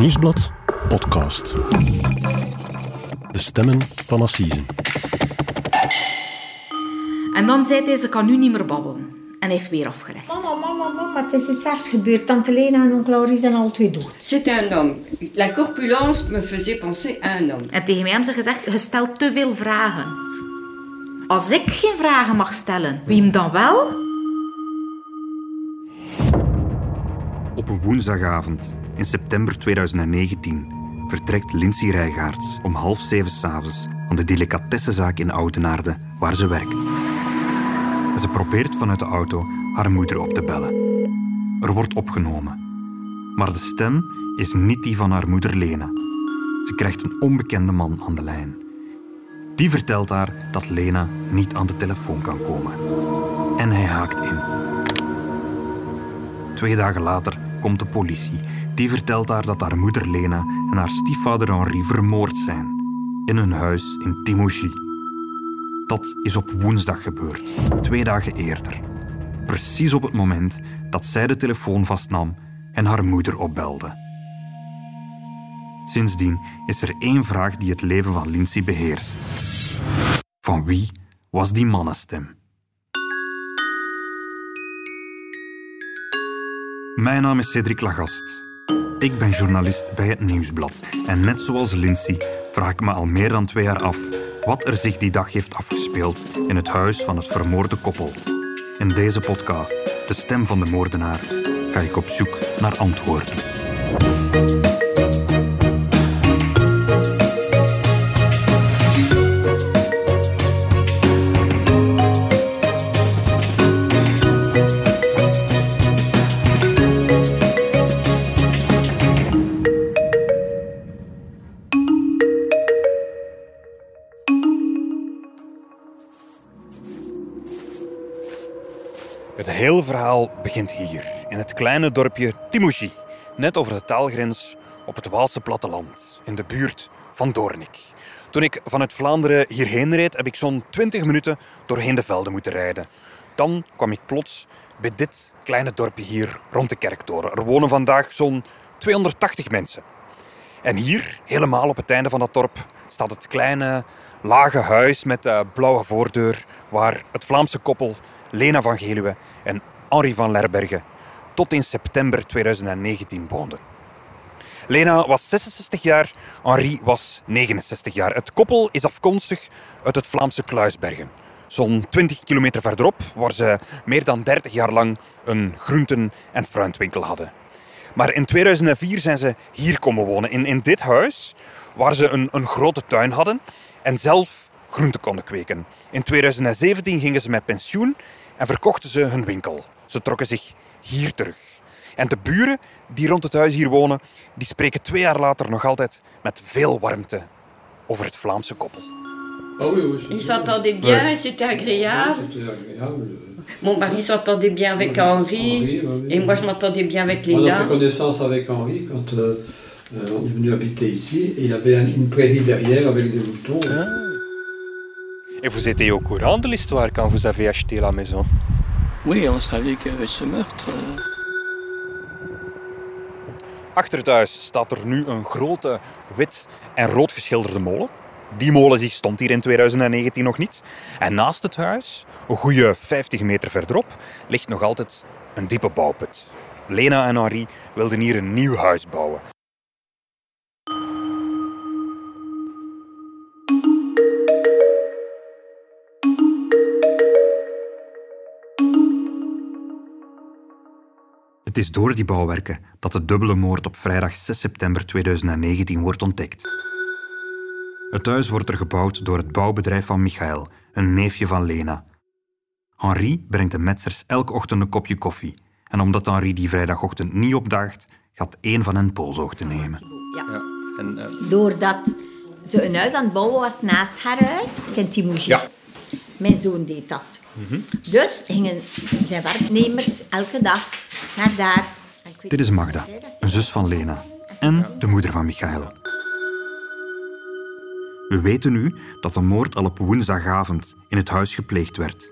Nieuwsblad podcast. De stemmen van Assisen. En dan zei hij, ze kan nu niet meer babbelen. En hij heeft weer afgelegd. Mama, mama, mama, het is iets ergs gebeurd. Tante Lena en onkel Laurie zijn al twee dood. C'est un homme. La corpulence me faisait penser à un homme. En tegen mij hebben ze gezegd, je stelt te veel vragen. Als ik geen vragen mag stellen, wie hem dan wel? Op een woensdagavond in september 2019 vertrekt Lindsay Rijgaards om half zeven s'avonds van de delicatessenzaak in Oudenaarde waar ze werkt. Ze probeert vanuit de auto haar moeder op te bellen. Er wordt opgenomen. Maar de stem is niet die van haar moeder Lena. Ze krijgt een onbekende man aan de lijn. Die vertelt haar dat Lena niet aan de telefoon kan komen. En hij haakt in. Twee dagen later komt de politie. Die vertelt haar dat haar moeder Lena en haar stiefvader Henri vermoord zijn. In hun huis in Timouchi. Dat is op woensdag gebeurd, twee dagen eerder. Precies op het moment dat zij de telefoon vastnam en haar moeder opbelde. Sindsdien is er één vraag die het leven van Lindsay beheerst. Van wie was die mannenstem? Mijn naam is Cedric Lagast. Ik ben journalist bij het Nieuwsblad. En net zoals Lindsay vraag ik me al meer dan twee jaar af wat er zich die dag heeft afgespeeld in het huis van het vermoorde koppel. In deze podcast, De Stem van de Moordenaar, ga ik op zoek naar antwoorden. Begint hier, in het kleine dorpje Timouchi, net over de taalgrens op het Waalse platteland, in de buurt van Doornik. Toen ik vanuit Vlaanderen hierheen reed, heb ik zo'n 20 minuten doorheen de velden moeten rijden. Dan kwam ik plots bij dit kleine dorpje hier rond de kerktoren. Er wonen vandaag zo'n 280 mensen. En hier, helemaal op het einde van dat dorp, staat het kleine, lage huis met de blauwe voordeur waar het Vlaamse koppel Lena van Geluwe en Henri van Lerbergen tot in september 2019 woonden. Lena was 66 jaar, Henri was 69 jaar. Het koppel is afkomstig uit het Vlaamse Kluisbergen. Zo'n 20 kilometer verderop, waar ze meer dan 30 jaar lang een groenten- en fruitwinkel hadden. Maar in 2004 zijn ze hier komen wonen, in, in dit huis, waar ze een, een grote tuin hadden en zelf groenten konden kweken. In 2017 gingen ze met pensioen en verkochten ze hun winkel. Ze trokken zich hier terug. En de buren die rond het huis hier wonen, die spreken twee jaar later nog altijd met veel warmte over het Vlaamse koppel. Ah oui, oui. Ils s'entendaient bien, Ouais. c'était agréable. Agréable. Mon mari s'entendait bien avec Henri, Henri, oui, oui. et moi je m'entendais bien avec On a Léna. fait connaissance avec Henri quand euh, euh, on est venu habiter ici. Et il avait un- une prairie derrière avec des moutons. Et vous étiez au courant de l'histoire quand vous avez acheté la maison Oui, on savait qu'il y avait ce meurtre. euh. Achter het huis staat er nu een grote wit en rood geschilderde molen. Die molen stond hier in 2019 nog niet. En naast het huis, een goede 50 meter verderop, ligt nog altijd een diepe bouwput. Lena en Henri wilden hier een nieuw huis bouwen. Het is door die bouwwerken dat de dubbele moord op vrijdag 6 september 2019 wordt ontdekt. Het huis wordt er gebouwd door het bouwbedrijf van Michael, een neefje van Lena. Henri brengt de metsers elke ochtend een kopje koffie. En omdat Henri die vrijdagochtend niet opdaagt, gaat één van hen polsoog te nemen. Ja. En, eh, Doordat ze een huis aan het bouwen was naast haar huis, in Timouchi. Ja. Mijn zoon deed dat. Dus gingen zijn werknemers elke dag naar daar. Dit is Magda, een zus van Lena en de moeder van Michael. We weten nu dat de moord al op woensdagavond in het huis gepleegd werd.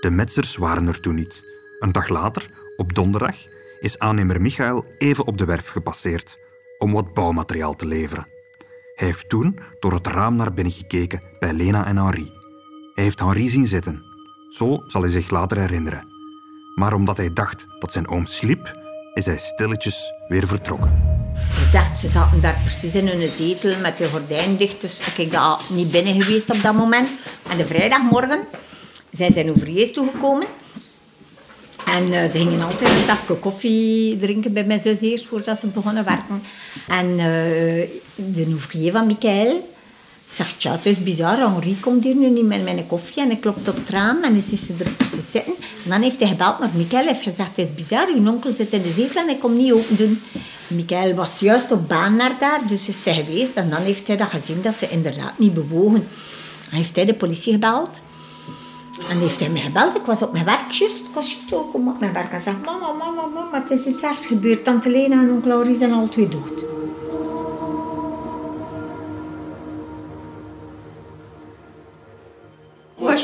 De metsers waren er toen niet. Een dag later, op donderdag, is aannemer Michael even op de werf gepasseerd. om wat bouwmateriaal te leveren. Hij heeft toen door het raam naar binnen gekeken bij Lena en Henri. Hij heeft Henri zien zitten. Zo zal hij zich later herinneren. Maar omdat hij dacht dat zijn oom sliep, is hij stilletjes weer vertrokken. Hij zegt, ze zaten daar precies in hun zetel met de gordijn dicht. Dus ik ben daar niet binnen geweest op dat moment. En de vrijdagmorgen zijn ze in Ouvriers toegekomen. En eh, ze gingen altijd een tasje koffie drinken bij mijn zus eerst, voordat ze begonnen werken. En eh, de ouvrier van Michael zegt, ja, het is bizar, Henri komt hier nu niet met mijn koffie. En ik klopt op het raam en ziet ze er precies zitten. En dan heeft hij gebeld naar Michael en heeft gezegd, het is bizar, uw onkel zit in de zetel en ik kom niet open doen. Michael was juist op baan naar daar, dus is hij geweest. En dan heeft hij dat gezien dat ze inderdaad niet bewogen. Dan heeft hij de politie gebeld. En heeft hij me gebeld. Ik was op mijn werk juist. Ik was juist ook op mijn werk. En zei, mama, mama, mama, het is iets ergs gebeurd. Tante Lena en onkel Laurie zijn al twee dood.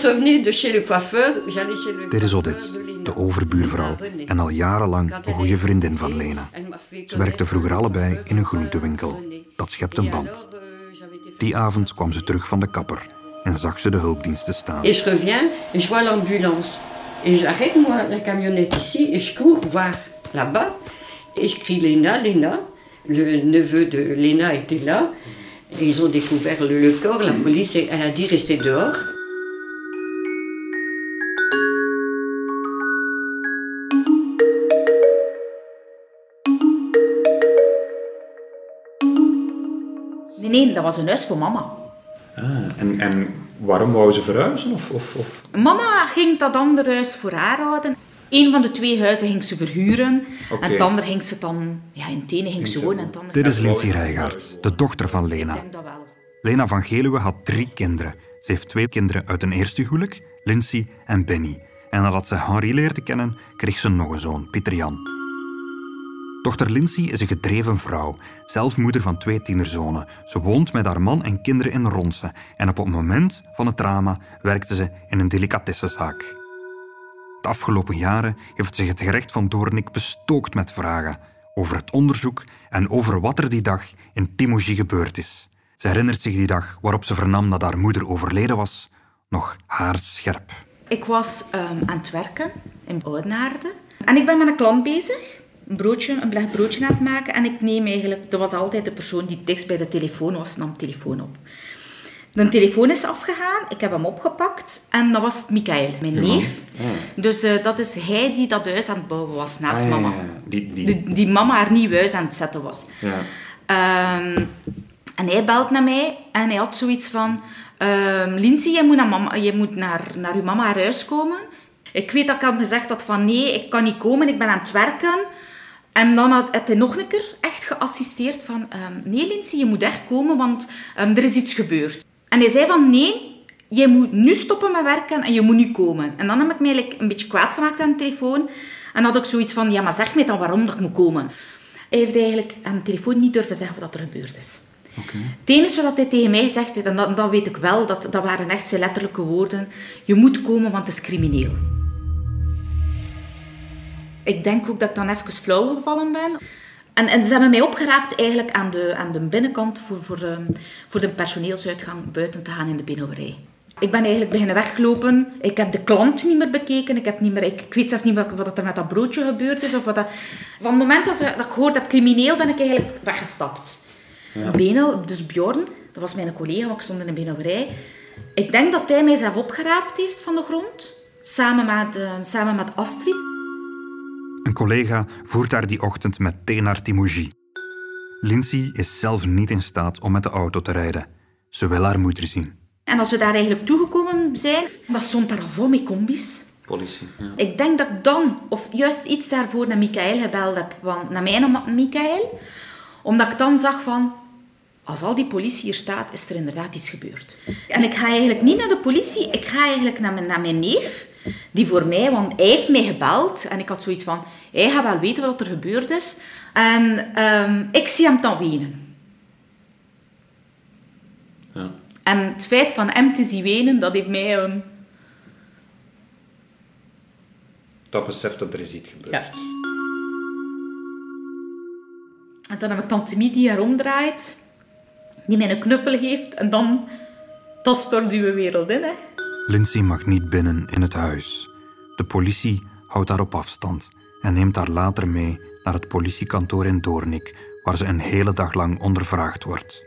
Dit is coiffeur Odette, de Lena. overbuurvrouw en al jarenlang een goede vriendin van Lena. Ze werkten vroeger allebei le in een groentewinkel. Dat schept een band. euh, Die avond kwam ze terug van de kapper en zag ze de hulpdiensten staan. Je reviens et je vois l'ambulance. Et j'arrête, moi, la camionnette ici, et je cours voir là-bas. Et je crie Léna, Léna. Le neveu de Léna était là. Et ils ont découvert le, corps. La police, elle a dit rester dehors. Nee, nee, dat was een huis voor mama. Ah, en, en waarom wou ze verhuizen? Of, of, of... Mama ging dat andere huis voor haar houden. Een van de twee huizen ging ze verhuren. En het andere ging ze dan... Ja, in het ene ging ze ze- wonen en het andere... Dit is Lindsay Rijgaards, de dochter van Ik Lena. denk dat wel. Lena van Geluwe had drie kinderen. Ze heeft twee kinderen uit een eerste huwelijk, Lindsay en Benny. En nadat ze Henri leerde kennen, kreeg ze nog een zoon, Pieter Jan. Dochter Lindsay is een gedreven vrouw, zelf moeder van twee tienerzonen. Ze woont met haar man en kinderen in Ronse en op het moment van het drama werkte ze in een delicatessenzaak. De afgelopen jaren heeft zich het gerecht van Doornik bestookt met vragen over het onderzoek en over wat er die dag in Timouji gebeurd is. Ze herinnert zich die dag waarop ze vernam dat haar moeder overleden was, nog haarscherp. Ik was ehm, aan het werken in Oudenaarde. En ik ben met een klant bezig. Een broodje, een broodje aan het maken. En ik neem eigenlijk... Dat was altijd de persoon die dichtst bij de telefoon was, nam de telefoon op. De telefoon is afgegaan. Ik heb hem opgepakt. En dat was Michael, mijn neef. Dus eh, dat is hij die dat huis aan het bouwen was, naast Ah, mama. ja. Die, die, Die, die mama haar nieuw huis aan het zetten was. ja. Ehm, en hij belt naar mij en hij had zoiets van... ehm Lindsay, je moet, naar, mama, je moet naar, naar uw mama haar huis komen. Ik weet dat ik had gezegd had van nee, ik kan niet komen, ik ben aan het werken. En dan had, hij nog een keer echt geassisteerd van... ehm, nee, Lindsay, je moet echt komen, want ehm, er is iets gebeurd. En hij zei van nee, je moet nu stoppen met werken en je moet nu komen. En dan heb ik me eigenlijk een beetje kwaad gemaakt aan de telefoon. En had ik zoiets van, ja, maar zeg mij dan waarom dat ik moet komen. Hij heeft eigenlijk aan de telefoon niet durven zeggen wat er gebeurd is. Het enige wat hij tegen mij gezegd heeft, en dat, dat weet ik wel, dat, dat waren echt zijn letterlijke woorden. Je moet komen, want het is crimineel. Ik denk ook dat ik dan even flauw gevallen ben. En, en ze hebben mij opgeraapt eigenlijk aan de, aan de binnenkant voor, voor, ehm, voor de personeelsuitgang buiten te gaan in de binnenwerij. Ik ben eigenlijk beginnen weglopen. Ik heb de klant niet meer bekeken. Ik, heb niet meer, ik, ik weet zelfs niet wat, wat er met dat broodje gebeurd is. Of wat dat... Van het moment dat, ze, dat ik gehoord heb crimineel, ben ik eigenlijk weggestapt. Beno, dus Bjorn, dat was mijn collega, want ik stond in de binnenwerij. Ik denk dat hij mij zelf opgeraapt heeft van de grond. Samen met, eh, samen met Astrid. Een collega voert haar die ochtend meteen naar Timouji. Lindsay is zelf niet in staat om met de auto te rijden. Ze wil haar moeder zien. En als we daar eigenlijk toegekomen zijn, dan stond daar al vol met combis. Politie. Ja. Ik denk dat ik dan, of juist iets daarvoor, naar Michael gebeld heb. Want, naar mijn oma- Michael. Omdat ik dan zag van... Als al die politie hier staat, is er inderdaad iets gebeurd. En ik ga eigenlijk niet naar de politie. Ik ga eigenlijk naar mijn, naar mijn neef. Die voor mij, want hij heeft mij gebeld. En ik had zoiets van... Hij gaat wel weten wat er gebeurd is. En ehm, ik zie hem dan wenen. Ja. En het feit van hem te zien wenen, dat heeft mij... ehm, Dat beseft dat er is iets gebeurd. En dan heb ik tante Mie die haar omdraait, die mij een knuffel geeft en dan, dan stort uw wereld in. Hè. Lindsay mag niet binnen in het huis. De politie houdt haar op afstand en neemt haar later mee naar het politiekantoor in Doornik, waar ze een hele dag lang ondervraagd wordt.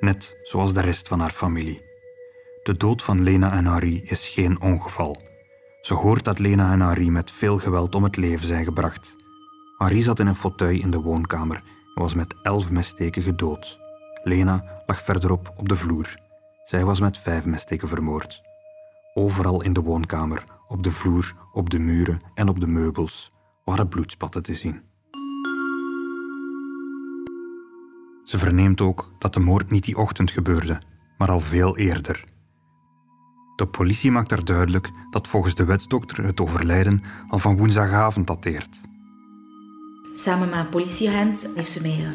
Net zoals de rest van haar familie. De dood van Lena en Harry is geen ongeval. Ze hoort dat Lena en Harry met veel geweld om het leven zijn gebracht. Harry zat in een fauteuil in de woonkamer en was met elf messteken gedood. Lena lag verderop op de vloer. Zij was met vijf messteken vermoord. Overal in de woonkamer, op de vloer, op de muren en op de meubels waren bloedspatten te zien. Ze verneemt ook dat de moord niet die ochtend gebeurde, maar al veel eerder. De politie maakt haar duidelijk dat volgens de wetsdokter het overlijden al van woensdagavond dateert. Samen met een politieagent heeft ze mij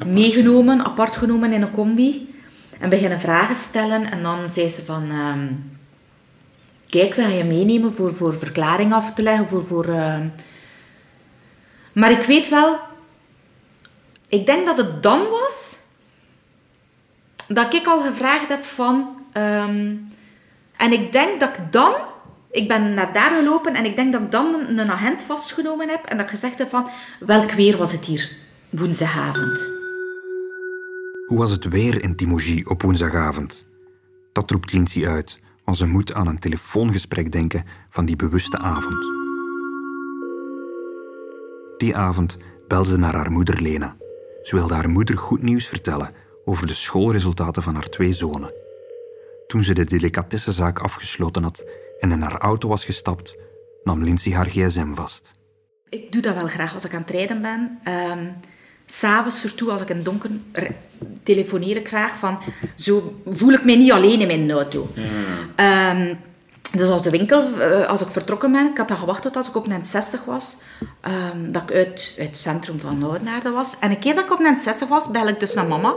uh, meegenomen, apart genomen in een combi. En beginnen vragen stellen. En dan zei ze van... ehm, kijk, we gaan je meenemen voor, voor verklaring af te leggen. Voor, voor, ehm. Maar ik weet wel... Ik denk dat het dan was... Dat ik al gevraagd heb van... ehm, en ik denk dat ik dan... Ik ben naar daar gelopen en ik denk dat ik dan een, agent vastgenomen heb. En dat ik gezegd heb van... Welk weer was het hier? Woensdagavond. Hoe was het weer in Timouji op woensdagavond? Dat roept Lindsay uit, want ze moet aan een telefoongesprek denken van die bewuste avond. Die avond belde ze naar haar moeder Lena. Ze wilde haar moeder goed nieuws vertellen over de schoolresultaten van haar twee zonen. Toen ze de delicatessenzaak afgesloten had en in haar auto was gestapt, nam Lindsay haar gsm vast. Ik doe dat wel graag als ik aan het rijden ben. Ehm S'avonds, surtout als ik in het donker ik graag van... Zo voel ik mij niet alleen in mijn auto. Ehm, dus als de winkel, eh, als ik vertrokken ben, ik had dan gewacht tot als ik op een 60 was, ehm, dat ik uit, uit het centrum van Oudenaarde was. En een keer dat ik op een 60 was, bel ik dus naar mama.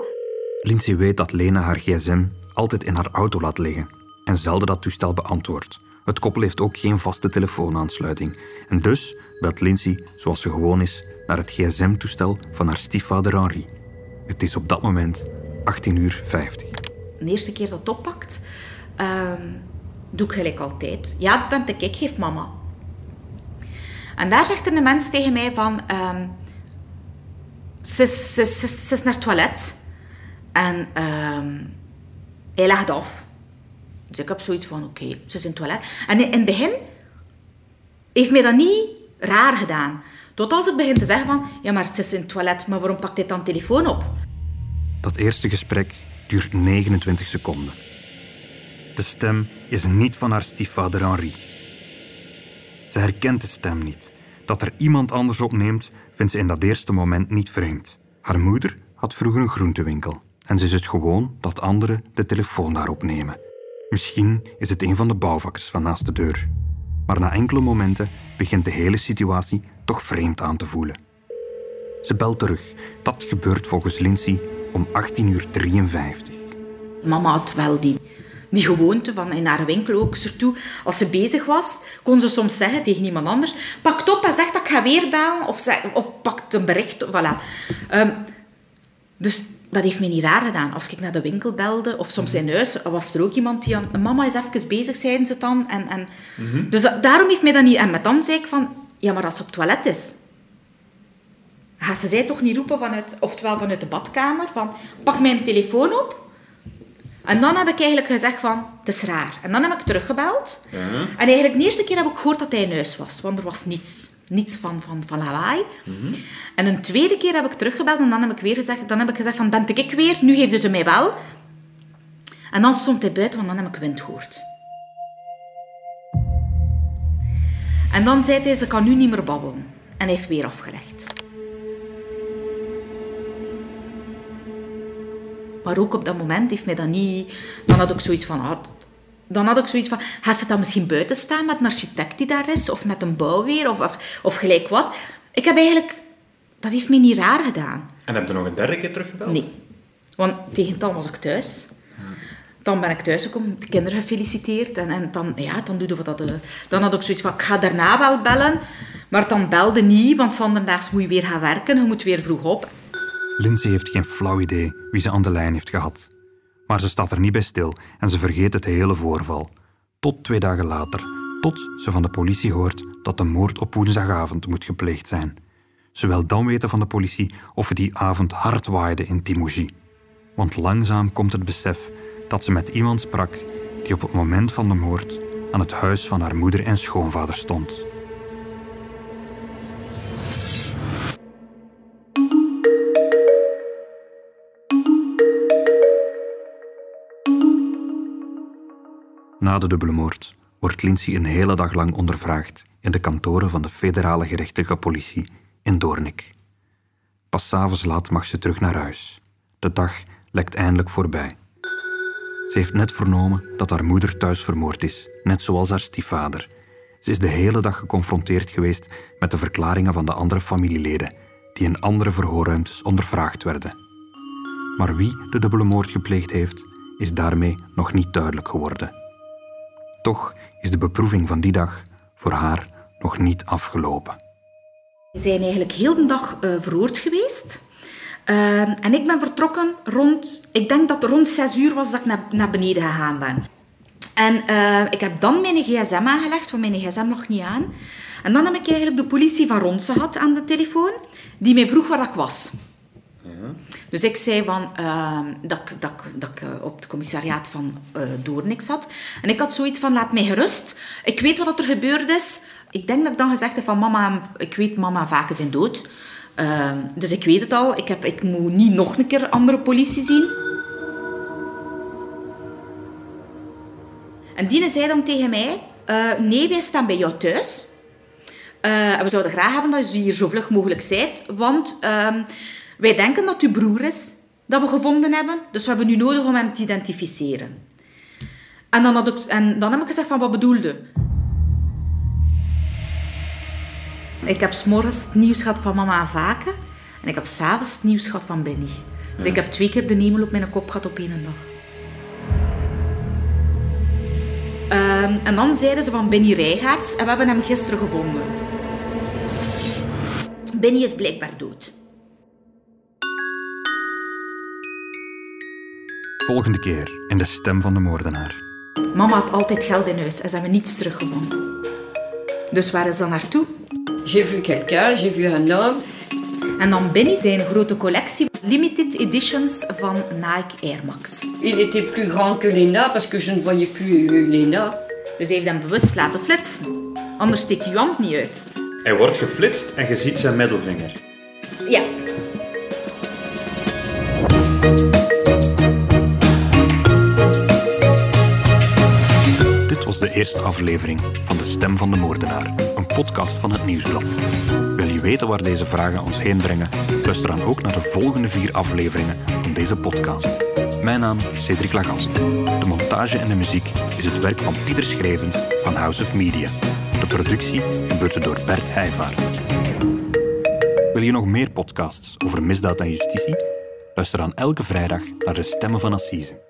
Lindsay weet dat Lena haar gsm altijd in haar auto laat liggen en zelden dat toestel beantwoordt. Het koppel heeft ook geen vaste telefoonaansluiting. En dus belt Lindsay, zoals ze gewoon is, naar het gsm-toestel van haar stiefvader Henri. Het is op dat moment 18 uur 50. De eerste keer dat het oppakt, ehm, doe ik gelijk altijd. Ja, dat ben ik, ik geef mama. En daar zegt een mens tegen mij van... ehm, ze is naar het toilet. En ehm, hij legt af. Dus ik heb zoiets van, oké, ze is in het toilet. En in, het begin heeft mij dat niet raar gedaan. Tot als ik begin te zeggen van... Ja, maar ze is in het toilet, maar waarom pakt hij dan telefoon op? Dat eerste gesprek duurt 29 seconden. De stem is niet van haar stiefvader Henri. Ze herkent de stem niet. Dat er iemand anders opneemt, vindt ze in dat eerste moment niet vreemd. Haar moeder had vroeger een groentewinkel en ze is het gewoon dat anderen de telefoon daarop nemen. Misschien is het een van de bouwvakkers van naast de deur. Maar na enkele momenten begint de hele situatie toch vreemd aan te voelen. Ze belt terug. Dat gebeurt volgens Lindsay om 18.53 uur. Mama had wel die, die gewoonte van in haar winkel ook, surtout als ze bezig was, kon ze soms zeggen tegen iemand anders, pak op en zeg dat ik ga weer bellen, of, of pakt een bericht, voilà. Ehm, dus dat heeft me niet raar gedaan. Als ik naar de winkel belde, of soms in huis, was er ook iemand die aan... Mama is even bezig, zeiden ze dan. En, en, Dus dat- daarom heeft mij dat niet... En met dan zei ik van, ja, maar als ze op het toilet is, gaat ze zij toch niet roepen vanuit, oftewel vanuit de badkamer, van pak mijn telefoon op. En dan heb ik eigenlijk gezegd van, het is raar. En dan heb ik teruggebeld. En eigenlijk de eerste keer heb ik gehoord dat hij in huis was, want er was niets. Niets van, van, van lawaai. En een tweede keer heb ik teruggebeld en dan heb ik weer gezegd, dan heb ik gezegd van, ben ik weer? Nu geefden ze mij wel. En dan stond hij buiten, want dan heb ik wind gehoord. En dan zei hij, ze kan nu niet meer babbelen. En hij heeft weer afgelegd. Maar ook op dat moment heeft mij dat niet... Dan had ik zoiets van... ah, dan had ik zoiets van... Gaat ze dan misschien buiten staan met een architect die daar is? Of met een bouwweer? Of, of, of gelijk wat? Ik heb eigenlijk... Dat heeft mij niet raar gedaan. En heb je nog een derde keer teruggebeld? Nee. Want tegen dan was ik thuis. Dan ben ik thuisgekomen, de kinderen gefeliciteerd. En, en dan, ja, dan doen we dat. eh, Dan had ik zoiets van, ik ga daarna wel bellen. Maar dan belde niet, want zondags moet je weer gaan werken. Je moet weer vroeg op. Lindsay heeft geen flauw idee wie ze aan de lijn heeft gehad. Maar ze staat er niet bij stil en ze vergeet het hele voorval. Tot twee dagen later, tot ze van de politie hoort dat de moord op woensdagavond moet gepleegd zijn. Ze wil dan weten van de politie of het die avond hard waaide in Timouji. Want langzaam komt het besef dat ze met iemand sprak die op het moment van de moord aan het huis van haar moeder en schoonvader stond. Na de dubbele moord wordt Lindsay een hele dag lang ondervraagd in de kantoren van de federale gerechtelijke politie in Doornik. Pas s'avonds laat mag ze terug naar huis. De dag lekt eindelijk voorbij. Ze heeft net vernomen dat haar moeder thuis vermoord is, net zoals haar stiefvader. Ze is de hele dag geconfronteerd geweest met de verklaringen van de andere familieleden, die in andere verhoorruimtes ondervraagd werden. Maar wie de dubbele moord gepleegd heeft, is daarmee nog niet duidelijk geworden. Toch is de beproeving van die dag voor haar nog niet afgelopen. We zijn eigenlijk heel de dag uh, geweest. Uh, en ik ben vertrokken rond, ik denk dat het rond 6 uur was dat ik naar, naar beneden gegaan ben. En uh, ik heb dan mijn gsm aangelegd, want mijn gsm nog niet aan. En dan heb ik eigenlijk de politie van Rons gehad aan de telefoon, die mij vroeg waar ik was. Dus ik zei van, dat, dat, dat ik op het commissariaat van uh, Doornik zat. En ik had zoiets van, laat mij gerust. Ik weet wat er gebeurd is. Ik denk dat ik dan gezegd heb van, mama, ik weet mama vaker zijn dood. Uh, dus ik weet het al. Ik, heb, ik moet niet nog een keer andere politie zien. En die zei dan tegen mij... Uh, nee, wij staan bij jou thuis. Uh, we zouden graag hebben dat je hier zo vlug mogelijk bent. Want uh, wij denken dat uw broer is dat we gevonden hebben. Dus we hebben nu nodig om hem te identificeren. En dan, had ik, en dan heb ik gezegd van, wat bedoelde? Ik heb s'morgens het nieuws gehad van mama en vaken. En ik heb s'avonds het nieuws gehad van Benny. Ja. Ik heb twee keer de hemel op mijn kop gehad op één dag. Um, en dan zeiden ze van Benny Rijgaards en we hebben hem gisteren gevonden. Benny is blijkbaar dood. Volgende keer in de stem van de moordenaar. Mama had altijd geld in huis en ze hebben niets teruggevonden. Dus waar is dan naartoe? J'ai vu quelqu'un, j'ai vu un homme. En dan Benny zijn grote collectie limited editions van Nike Air Max. Il était plus grand que Lena parce que je ne voyais plus Lena. Dus hij heeft hem bewust laten flitsen. Anders steekt je hand niet uit. Hij wordt geflitst en je ziet zijn middelvinger. Ja. De eerste aflevering van De Stem van de Moordenaar, een podcast van het Nieuwsblad. Wil je weten waar deze vragen ons heen brengen? Luister dan ook naar de volgende vier afleveringen van deze podcast. Mijn naam is Cedric Lagast. De montage en de muziek is het werk van Pieter Schrevens van House of Media. De productie gebeurde door Bert Heijvaart. Wil je nog meer podcasts over misdaad en justitie? Luister dan elke vrijdag naar de Stemmen van Assise.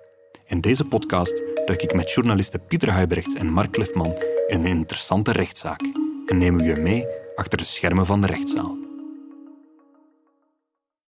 In deze podcast duik ik met journalisten Pieter Huibrechts en Mark Lefman een interessante rechtszaak en nemen we je mee achter de schermen van de rechtszaal.